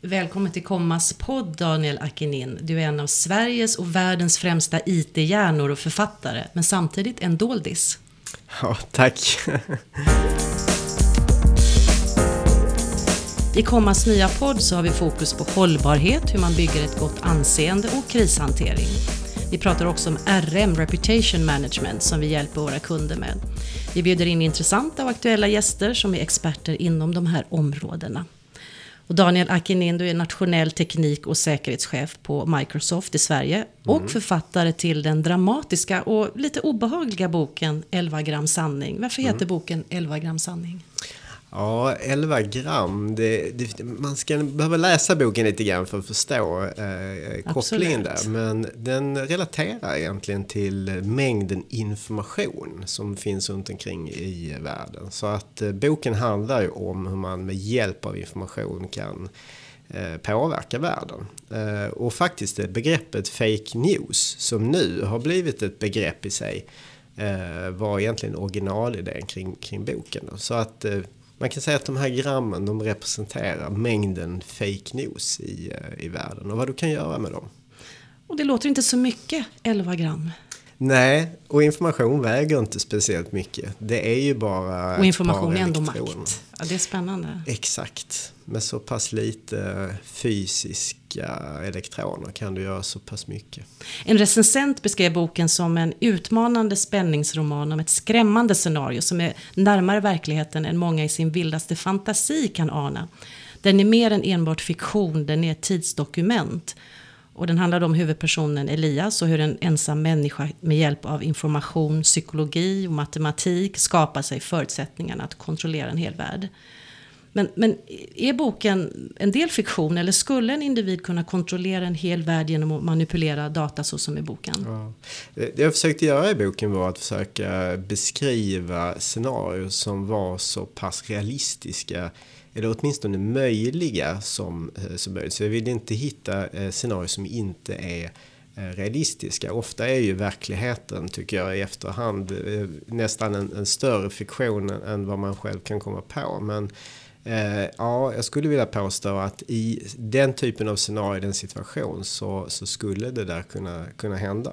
Välkommen till Kommas podd Daniel Akinin. Du är en av Sveriges och världens främsta IT-hjärnor och författare, men samtidigt en doldis. Ja, tack. I Kommas nya podd så har vi fokus på hållbarhet, hur man bygger ett gott anseende och krishantering. Vi pratar också om RM, Reputation Management, som vi hjälper våra kunder med. Vi bjuder in intressanta och aktuella gäster som är experter inom de här områdena. Och Daniel Akinin, du är nationell teknik och säkerhetschef på Microsoft i Sverige och mm. författare till den dramatiska och lite obehagliga boken 11 gram sanning. Varför heter mm. boken 11 gram sanning? Ja, 11 gram. Det, det, man ska behöva läsa boken lite grann för att förstå eh, kopplingen där. Men den relaterar egentligen till mängden information som finns runt omkring i världen. Så att eh, boken handlar ju om hur man med hjälp av information kan eh, påverka världen. Eh, och faktiskt det begreppet fake news som nu har blivit ett begrepp i sig eh, var egentligen originalidén kring, kring boken. Så att man kan säga att de här grammen de representerar mängden fake news i, eh, i världen och vad du kan göra med dem. Och det låter inte så mycket, 11 gram. Nej, och information väger inte speciellt mycket. Det är ju bara Och information är ändå makt. Ja, det är spännande. Exakt. Med så pass lite fysiska elektroner kan du göra så pass mycket. En recensent beskrev boken som en utmanande spänningsroman om ett skrämmande scenario som är närmare verkligheten än många i sin vildaste fantasi kan ana. Den är mer än enbart fiktion, den är ett tidsdokument. Och den handlade om huvudpersonen Elias och hur en ensam människa med hjälp av information, psykologi och matematik skapar sig förutsättningarna att kontrollera en hel värld. Men, men är boken en del fiktion eller skulle en individ kunna kontrollera en hel värld genom att manipulera data så som i boken? Ja. Det jag försökte göra i boken var att försöka beskriva scenarier som var så pass realistiska eller åtminstone möjliga som, eh, som möjligt. Så jag vill inte hitta eh, scenarier som inte är eh, realistiska. Ofta är ju verkligheten, tycker jag i efterhand, nästan en, en större fiktion än vad man själv kan komma på. Men eh, ja, jag skulle vilja påstå att i den typen av scenario, den situation, så, så skulle det där kunna, kunna hända.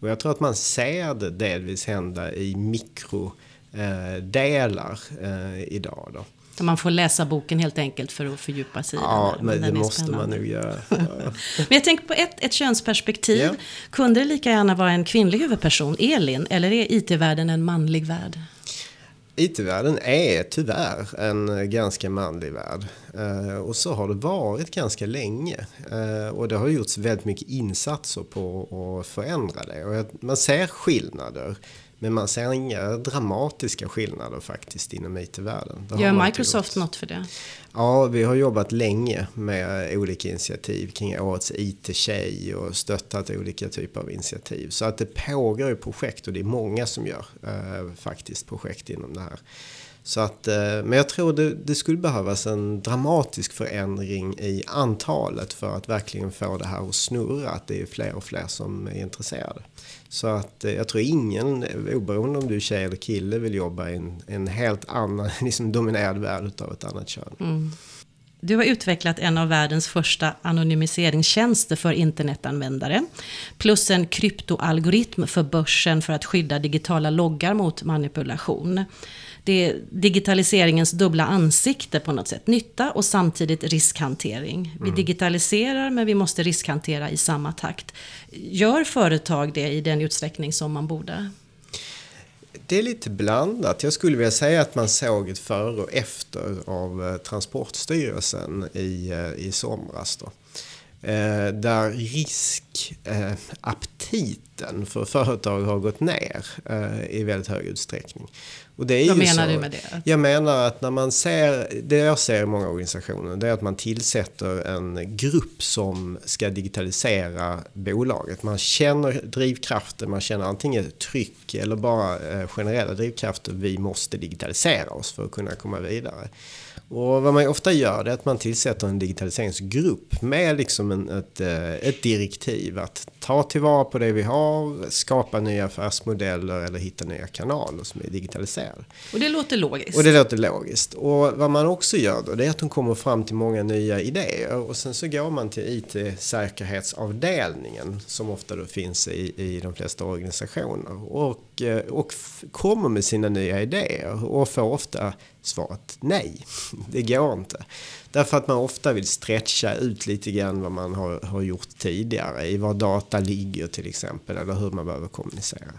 Och jag tror att man ser det delvis hända i mikrodelar eh, idag. Då. Så man får läsa boken helt enkelt för att fördjupa sig ja, men det måste spännande. man nog göra. Men jag tänker på ett, ett könsperspektiv. Ja. Kunde det lika gärna vara en kvinnlig huvudperson, Elin, eller är IT-världen en manlig värld? IT-världen är tyvärr en ganska manlig värld. Eh, och så har det varit ganska länge. Eh, och det har gjorts väldigt mycket insatser på att förändra det. Och man ser skillnader. Men man ser inga dramatiska skillnader faktiskt inom IT-världen. Gör Microsoft något för det? Ja, vi har jobbat länge med olika initiativ kring årets IT-tjej och stöttat olika typer av initiativ. Så att det pågår ju projekt och det är många som gör eh, faktiskt projekt inom det här. Så att, eh, men jag tror det, det, skulle behövas en dramatisk förändring i antalet för att verkligen få det här att snurra. Att det är fler och fler som är intresserade. Så att eh, jag tror ingen, oberoende om du är tjej eller kille, vill jobba i en, en helt annan, liksom dominerad värld av ett annat kön. Mm. Du har utvecklat en av världens första anonymiseringstjänster för internetanvändare. Plus en kryptoalgoritm för börsen för att skydda digitala loggar mot manipulation det är digitaliseringens dubbla ansikte på något sätt. Nytta och samtidigt riskhantering. Vi mm. digitaliserar men vi måste riskhantera i samma takt. Gör företag det i den utsträckning som man borde? Det är lite blandat. Jag skulle vilja säga att man såg ett före och efter av eh, Transportstyrelsen i, eh, i somras. Då. Eh, där riskaptiten för företag har gått ner i väldigt hög utsträckning. Och det är Vad menar så, du med det? Jag menar att när man ser, det jag ser i många organisationer, det är att man tillsätter en grupp som ska digitalisera bolaget. Man känner drivkraften, man känner antingen tryck eller bara eh, generella drivkrafter. Vi måste digitalisera oss för att kunna komma vidare. Och vad man ofta gör är att man tillsätter en digitaliseringsgrupp med liksom en, ett, eh, ett direktiv att ta tillvara på det vi har, skapa nya affärsmodeller eller hitta nya kanaler som är digitaliserade. Och det låter logiskt. Och det låter logiskt. Och vad man också gör då det är att de kommer fram till många nya idéer och sen så går man till IT-säkerhetsavdelningen som ofta då finns i, i de flesta organisationer och, eh, och kommer med sina nya idéer och får ofta svaret nej, det går inte. Därför att man ofta vill stretcha ut lite grann vad man har, har gjort tidigare i var data ligger till exempel eller hur man behöver kommunicera.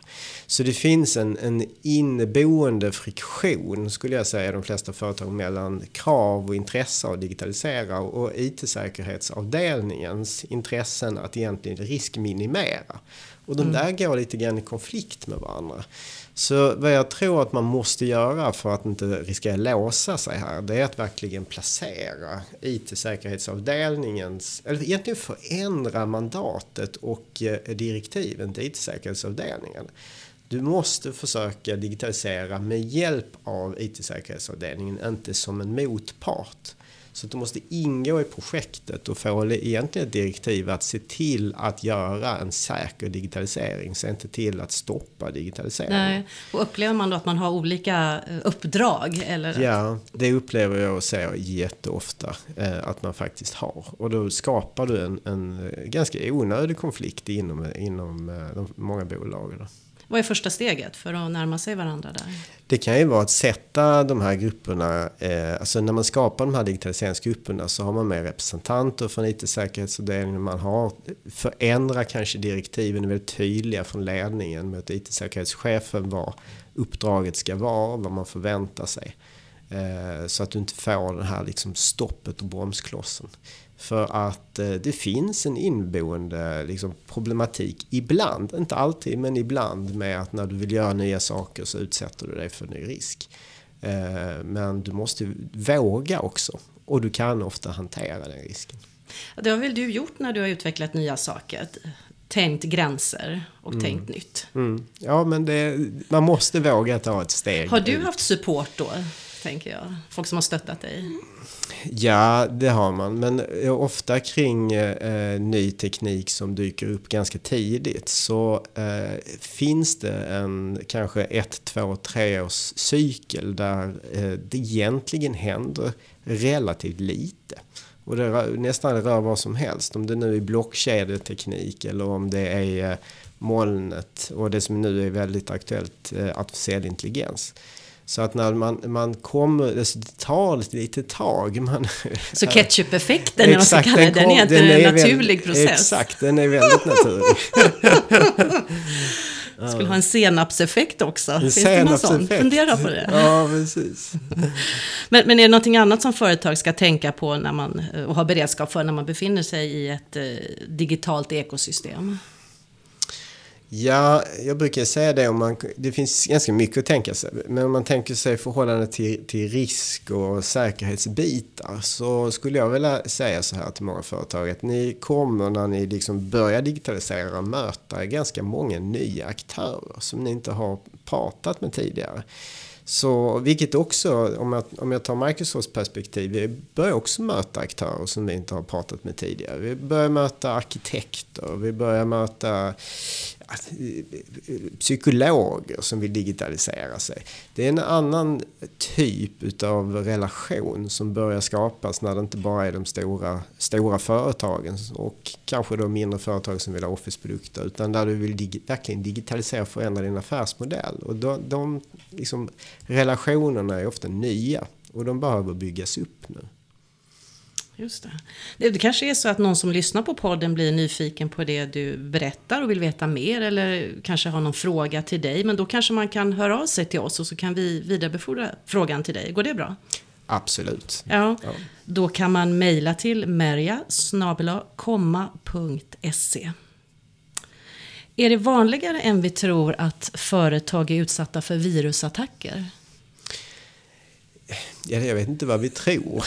Så det finns en, en inneboende friktion skulle jag säga i de flesta företag mellan krav och intresse att digitalisera och IT-säkerhetsavdelningens intressen att egentligen riskminimera. Och de mm. där går lite grann i konflikt med varandra. Så vad jag tror att man måste göra för att inte riskera låsa sig här, det är att verkligen placera IT-säkerhetsavdelningens, eller egentligen förändra mandatet och eh, direktiven till IT-säkerhetsavdelningen. Du måste försöka digitalisera med hjälp av IT-säkerhetsavdelningen, inte som en motpart. Så du måste ingå i projektet och få egentligen ett direktiv att se till att göra en säker digitalisering. Se inte till att stoppa digitaliseringen. Nej. Och upplever man då att man har olika eh, uppdrag? Eller? Ja, det upplever jag och ser jätteofta eh, att man faktiskt har. Och då skapar du en, en ganska onödig konflikt inom, inom eh, de många bolagen. Vad är första steget för att närma sig varandra där? Det kan ju vara att sätta de här grupperna, eh, alltså när man skapar de här digitaliseringsgrupperna så har man med representanter från IT-säkerhetsavdelningen, man har förändrar kanske direktiven är väldigt tydliga från ledningen med att IT-säkerhetschefen vad uppdraget ska vara, vad man förväntar sig. Eh, så att du inte får det här liksom stoppet och bromsklossen. För att eh, det finns en inboende liksom, problematik ibland, inte alltid men ibland med att när du vill göra nya saker så utsätter du dig för ny risk. Eh, men du måste våga också och du kan ofta hantera den risken. Det har väl du gjort när du har utvecklat nya saker? Tänkt gränser och mm. tänkt nytt. Mm. Ja, men det, man måste våga ta ett steg. Har du ut. haft support då? tänker jag. Folk som har stöttat dig. Ja, det har man. Men eh, ofta kring eh, ny teknik som dyker upp ganska tidigt så eh, finns det en kanske ett, två, tre års cykel där eh, det egentligen händer relativt lite. Och det rör, nästan rör vad som helst. Om det nu är blockkedjeteknik eller om det är eh, molnet och det som nu är väldigt aktuellt, eh, artificiell intelligens. Så att när man, man kommer, det tar lite tag. Man, så ketchup-effekten, eller vad man ska kalla den, den är inte en naturlig väldigt, process? Exakt, den är väldigt naturlig. Skulle ha en senapseffekt också. En Finns det någon sån? Fundera på det. Ja, precis. men, men är det någonting annat som företag ska tänka på när man, och ha beredskap för när man befinner sig i ett eh, digitalt ekosystem? Ja, jag brukar säga det om man, det finns ganska mycket att tänka sig. Men om man tänker sig förhållande till, till risk och säkerhetsbitar så skulle jag vilja säga så här till många företag att ni kommer när ni liksom börjar digitalisera möta ganska många nya aktörer som ni inte har pratat med tidigare. Så, vilket också, om jag, om jag tar Microsofts perspektiv, vi börjar också möta aktörer som vi inte har pratat med tidigare. Vi börjar möta arkitekter, vi börjar möta Eh, psykologer som vill digitalisera sig. Det är en annan typ av relation som börjar skapas när det inte bara är de stora, stora företagen och kanske då mindre företag som vill ha Office-produkter utan där du vill dig, verkligen digitalisera och förändra din affärsmodell. Och de, de liksom, relationerna är ofta nya och de behöver byggas upp nu. Just det. det kanske är så att någon som lyssnar på podden blir nyfiken på det du berättar och vill veta mer eller kanske har någon fråga till dig. Men då kanske man kan höra av sig till oss och så kan vi vidarebefordra frågan till dig. Går det bra? Absolut. Ja, ja. Då kan man mejla till merja komma.se. Är det vanligare än vi tror att företag är utsatta för virusattacker? Ja, jag vet inte vad vi tror.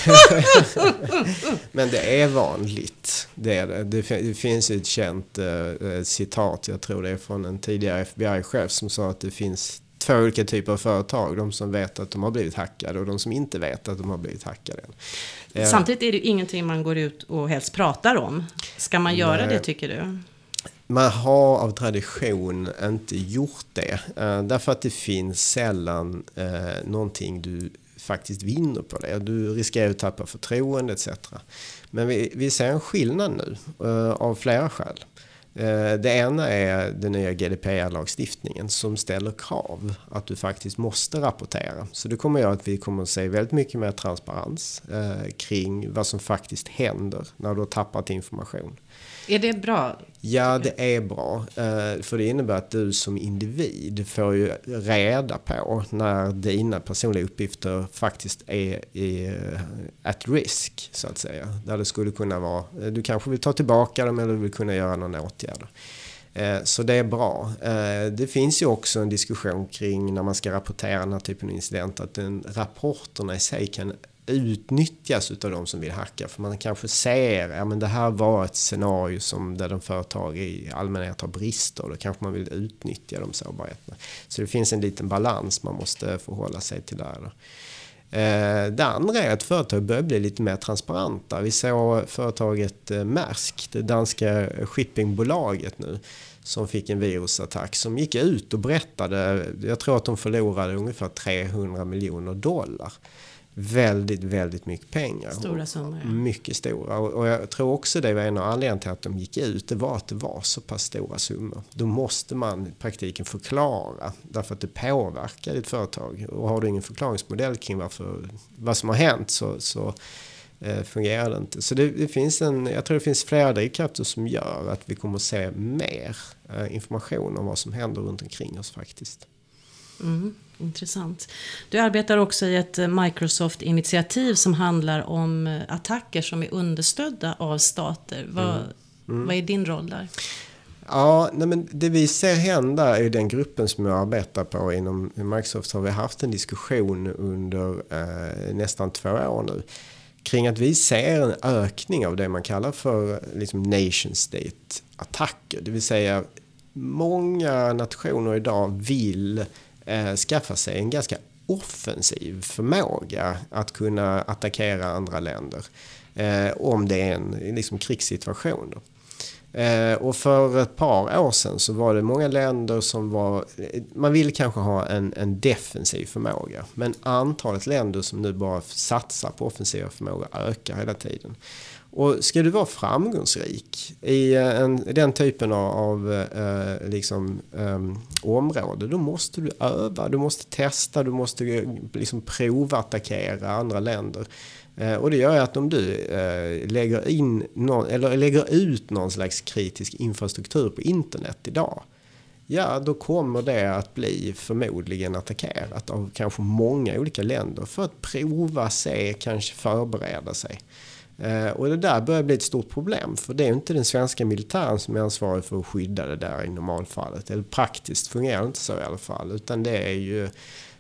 Men det är vanligt. Det, är det. Det, det finns ett känt uh, citat, jag tror det är från en tidigare FBI-chef som sa att det finns två olika typer av företag. De som vet att de har blivit hackade och de som inte vet att de har blivit hackade. Eh, Samtidigt är det ingenting man går ut och helst pratar om. Ska man göra Nej. det tycker du? Man har av tradition inte gjort det. Eh, därför att det finns sällan eh, någonting du faktiskt vinner på det. Du riskerar att tappa förtroende etc. Men vi, vi ser en skillnad nu eh, av flera skäl. Eh, det ena är den nya GDPR-lagstiftningen som ställer krav att du faktiskt måste rapportera. Så det kommer göra att vi kommer att se väldigt mycket mer transparens eh, kring vad som faktiskt händer när du har tappat information. Är det bra? Ja, det är bra. Eh, för det innebär att du som individ får ju reda på när dina personliga uppgifter faktiskt är eh, at risk, så att säga. Där det skulle kunna vara, eh, du kanske vill ta tillbaka dem eller vill kunna göra någon åtgärd. Så det är bra. Det finns ju också en diskussion kring när man ska rapportera den här typen av incidenter att den, rapporterna i sig kan utnyttjas av de som vill hacka. För man kanske ser att men det här var ett scenario som där de företag i allmänhet har brister. Då kanske man vill utnyttja de sårbarheterna. Så det finns en liten balans man måste förhålla sig till där. Då. Eh, det andra är att företag börjar bli lite mer transparenta. Vi såg företaget eh, Maersk, det danska shippingbolaget nu, som fick en virusattack som gick ut och berättade, jag tror att de förlorade ungefär 300 miljoner dollar väldigt, väldigt mycket pengar. Stora summor. Ja. Mycket stora. Och, jag tror också det var en av anledningarna till att de gick ut. Det var att det var så pass stora summor. Då måste man i praktiken förklara. Därför att det påverkar ditt företag. Och har du ingen förklaringsmodell kring varför, vad som har hänt så, så eh, fungerar det inte. Så det, det, finns en, jag tror det finns flera drivkrafter som gör att vi kommer att se mer eh, information om vad som händer runt omkring oss faktiskt. Mm. Intressant. Du arbetar också i ett eh, Microsoft-initiativ som handlar om eh, attacker som är understödda av stater. Vad, mm. Mm. vad är din roll där? Ja, nej men det vi ser hända i den gruppen som jag arbetar på inom Microsoft har vi haft en diskussion under eh, nästan två år nu kring att vi ser en ökning av det man kallar för liksom nation state-attacker. Det vill säga många nationer idag vill eh, skaffa sig en ganska offensiv förmåga att kunna attackera andra länder. Eh, om det är en liksom, krigssituation. Då. Eh, och för ett par år sedan så var det många länder som var, eh, man ville kanske ha en, en defensiv förmåga. Men antalet länder som nu bara satsar på offensiva förmågor ökar hela tiden. Och ska du vara framgångsrik i eh, en, den typen av, av eh, liksom, eh, område då måste du öva, du måste testa, du måste eh, liksom provattackera andra länder. Eh, och det gör att om du eh, lägger, in någon, eller lägger ut någon slags kritisk infrastruktur på internet idag ja då kommer det att bli förmodligen attackerat av kanske många olika länder för att prova, se, kanske förbereda sig. Eh, och det där börjar bli ett stort problem för det är inte den svenska militären som är ansvarig för att skydda det där i normalfallet. Eller praktiskt fungerar det inte så i alla fall utan det är ju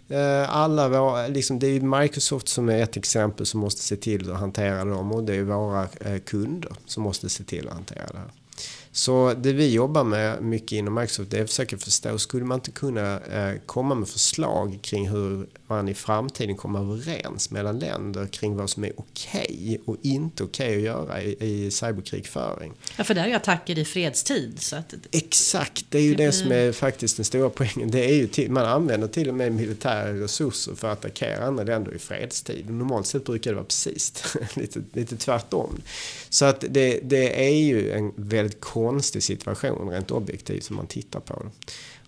eh, alla våra, liksom det är Microsoft som är ett exempel som måste se till att hantera dem och det är våra eh, kunder som måste se till att hantera det här. Så det vi jobbar med mycket inom Microsoft det är att försöka förstå, skulle man inte kunna komma med förslag kring hur man i framtiden kommer överens mellan länder kring vad som är okej och inte okej att göra i, i cyberkrigföring. Ja, för det är ju attacker i fredstid. Så att Exakt, det är ju det, det som är faktiskt den stora poängen. Det är ju till, man använder till och med militära resurser för att attackera andra länder i fredstid. Normalt sett brukar det vara precis lite, lite tvärtom. Så att det, det är ju en väldigt konstig situation rent objektivt som man tittar på.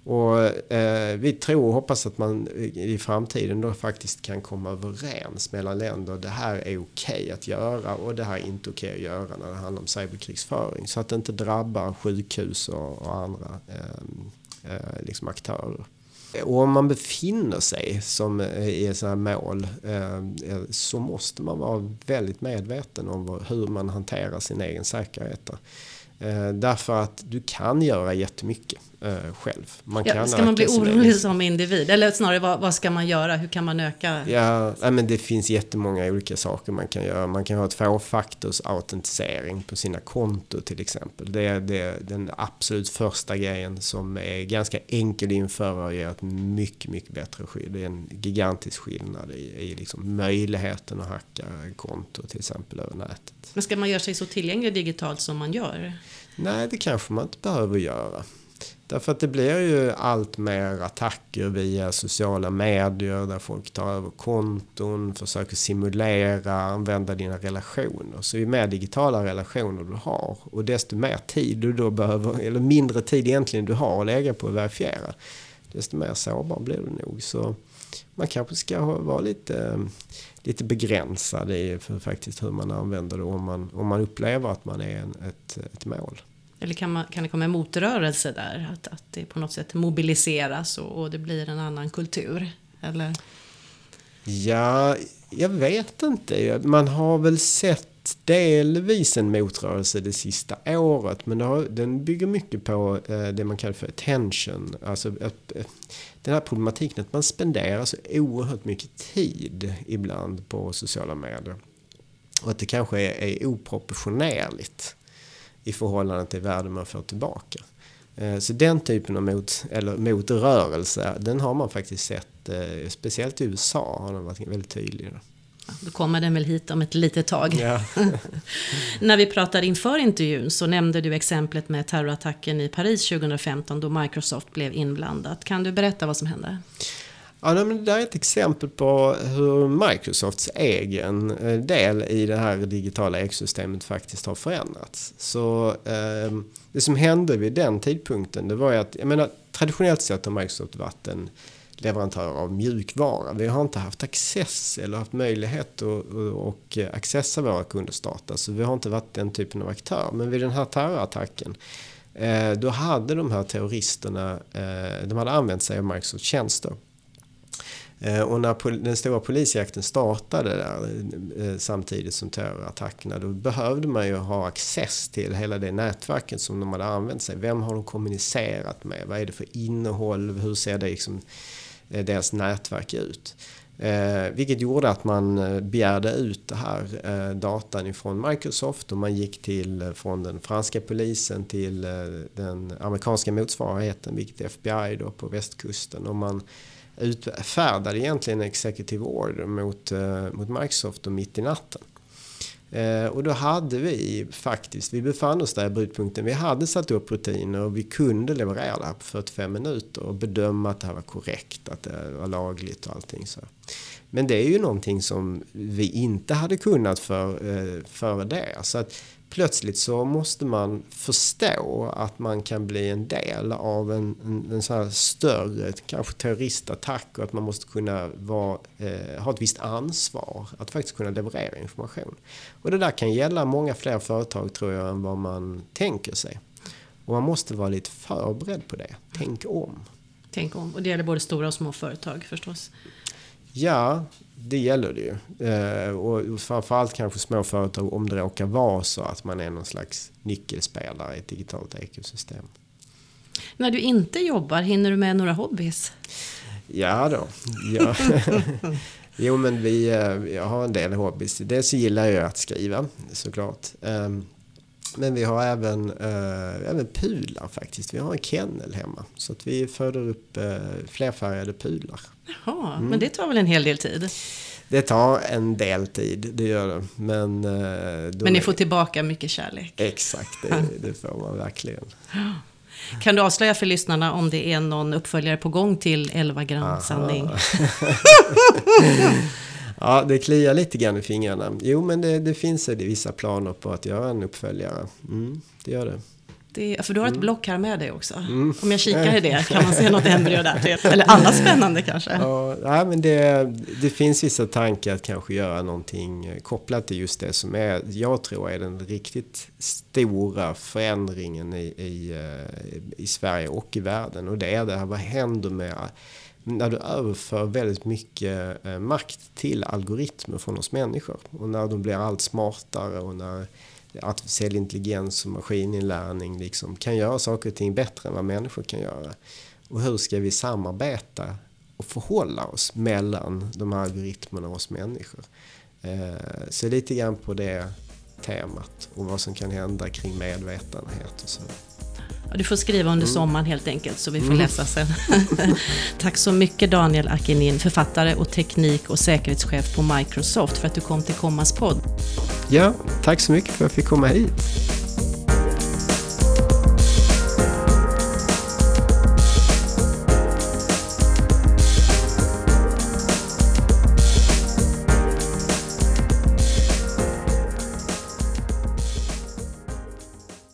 Och eh, vi tror och hoppas att man i framtiden då faktiskt kan komma överens mellan länder. Det här är okej okay att göra och det här är inte okej okay att göra när det handlar om cyberkrigsföring. Så att det inte drabbar sjukhus och, och andra eh, eh, liksom aktörer. Och om man befinner sig som eh, i sådana här mål eh, eh, så måste man vara väldigt medveten om hur man hanterar sin egen säkerhet. Eh, därför att du kan göra jättemycket eh, själv. Man ja, kan ska man bli orolig som individ? Eller snarare, vad, vad, ska man göra? Hur kan man öka? Ja, men det finns jättemånga olika saker man kan göra. Man kan ha tvåfaktors autentisering på sina konto till exempel. Det är, det är den absolut första grejen som är ganska enkel att införa och ger ett mycket, mycket bättre skydd. Det är en gigantisk skillnad i, i liksom möjligheten att hacka konto till exempel över nätet. Men ska man göra sig så tillgänglig digitalt som man gör? Nej, det kanske man inte behöver göra. Därför att det blir ju allt mer attacker via sociala medier där folk tar över konton, försöker simulera, använda dina relationer. Så ju mer digitala relationer du har och desto mer tid du då behöver, eller mindre tid egentligen du har att lägga på att verifiera, desto mer sårbar blir du nog. Så man kanske ska vara lite, lite begränsad i för faktiskt hur man använder det om man, om man upplever att man är en, ett, ett mål. Eller kan, man, kan det komma en motrörelse där? Att, att det på något sätt mobiliseras och, och det blir en annan kultur? Eller? Ja, jag vet inte. Man har väl sett delvis en motrörelse det sista året. Men har, den bygger mycket på eh, det man kallar för attention. Alltså att, eh, den här problematiken att man spenderar så oerhört mycket tid ibland på sociala medier. Och att det kanske är, är oproportionerligt i förhållande till värden man får tillbaka. Eh, så den typen av mot, eller motrörelse, den har man faktiskt sett, eh, speciellt i USA har den varit väldigt tydlig. Då kommer den väl hit om ett litet tag. Ja. När vi pratade inför intervjun så nämnde du exemplet med terrorattacken i Paris 2015 då Microsoft blev inblandat. Kan du berätta vad som hände? Ja, men det där är ett exempel på hur Microsofts egen eh, del i det här digitala ekosystemet faktiskt har förändrats. Så eh, det som hände vid den tidpunkten det var ju att, jag menar traditionellt sett har Microsoft varit en leverantör av mjukvara. Vi har inte haft access eller haft möjlighet att och eh, accessa våra kunders data. Så vi har inte varit den typen av aktör. Men vid den här terrorattacken eh, då hade de här terroristerna eh, de hade använt sig av Microsofts tjänster. Eh, och när den stora polisjakten startade där eh, samtidigt som terrorattackerna då behövde man ju ha access till hela det nätverket som de hade använt sig. Vem har de kommunicerat med? Vad är det för innehåll? Hur ser det liksom, eh, deras nätverk ut? Eh, vilket gjorde att man begärde ut det här eh, datan ifrån Microsoft och man gick till, från den franska polisen till eh, den amerikanska motsvarigheten, vilket är FBI då på västkusten. Och man utfärdade egentligen en executive order mot, eh, mot Microsoft och mitt i natten. Eh, och då hade vi faktiskt, vi befann oss där i brytpunkten, vi hade satt upp rutiner och vi kunde leverera det här på 45 minuter och bedöma att det här var korrekt, att det var lagligt och allting så. Men det är ju någonting som vi inte hade kunnat för, eh, före det. Så att plötsligt så måste man förstå att man kan bli en del av en, en, en sån här större, kanske terroristattack och att man måste kunna vara, eh, ha ett visst ansvar att faktiskt kunna leverera information. Och det där kan gälla många fler företag tror jag än vad man tänker sig. Och man måste vara lite förberedd på det. Tänk om. Tänk om. Och det gäller både stora och små företag förstås. Ja, det gäller det ju. Eh, och framförallt kanske små företag om det råkar vara så att man är någon slags nyckelspelare i ett digitalt ekosystem. När du inte jobbar, hinner du med några hobbys? Ja då. Ja. jo men vi, eh, jag har en del hobbys. Dels så gillar jag att skriva såklart. Men vi har även, eh, även pudlar faktiskt. Vi har en kennel hemma. Så att vi föder upp eh, flerfärgade pudlar. Jaha, mm. men det tar väl en hel del tid? Det tar en del tid, det gör det. Men, eh, men ni får tillbaka mycket kärlek? Exakt, det, det får man verkligen. Kan du avslöja för lyssnarna om det är någon uppföljare på gång till 11 gram sanning? Ja, det kliar lite grann i fingrarna. Jo, men det, det finns det vissa planer på att göra en uppföljare. Mm, det gör det. Det, för du har ett mm. block här med dig också. Mm. Om jag kikar i det, kan man se något embryo där? Eller alla spännande kanske? Ja, nej, men det, det finns vissa tankar att kanske göra någonting kopplat till just det som är, jag tror är den riktigt stora förändringen i, i, eh, i Sverige och i världen. Och det är det här, vad händer med när du överför väldigt mycket eh, makt till algoritmer från oss människor och när de blir allt smartare och när artificiell intelligens och maskininlärning liksom kan göra saker och ting bättre än vad människor kan göra. Och hur ska vi samarbeta och förhålla oss mellan de här algoritmerna och oss människor? Eh, så lite grann på det temat och vad som kan hända kring medvetenhet och så. Du får skriva under mm. sommaren helt enkelt så vi får mm. läsa sen. Tack så mycket Daniel Akinin, författare och teknik och säkerhetschef på Microsoft för att du kom till Kommas podd. Ja, tack så mycket för att jag fick komma hit.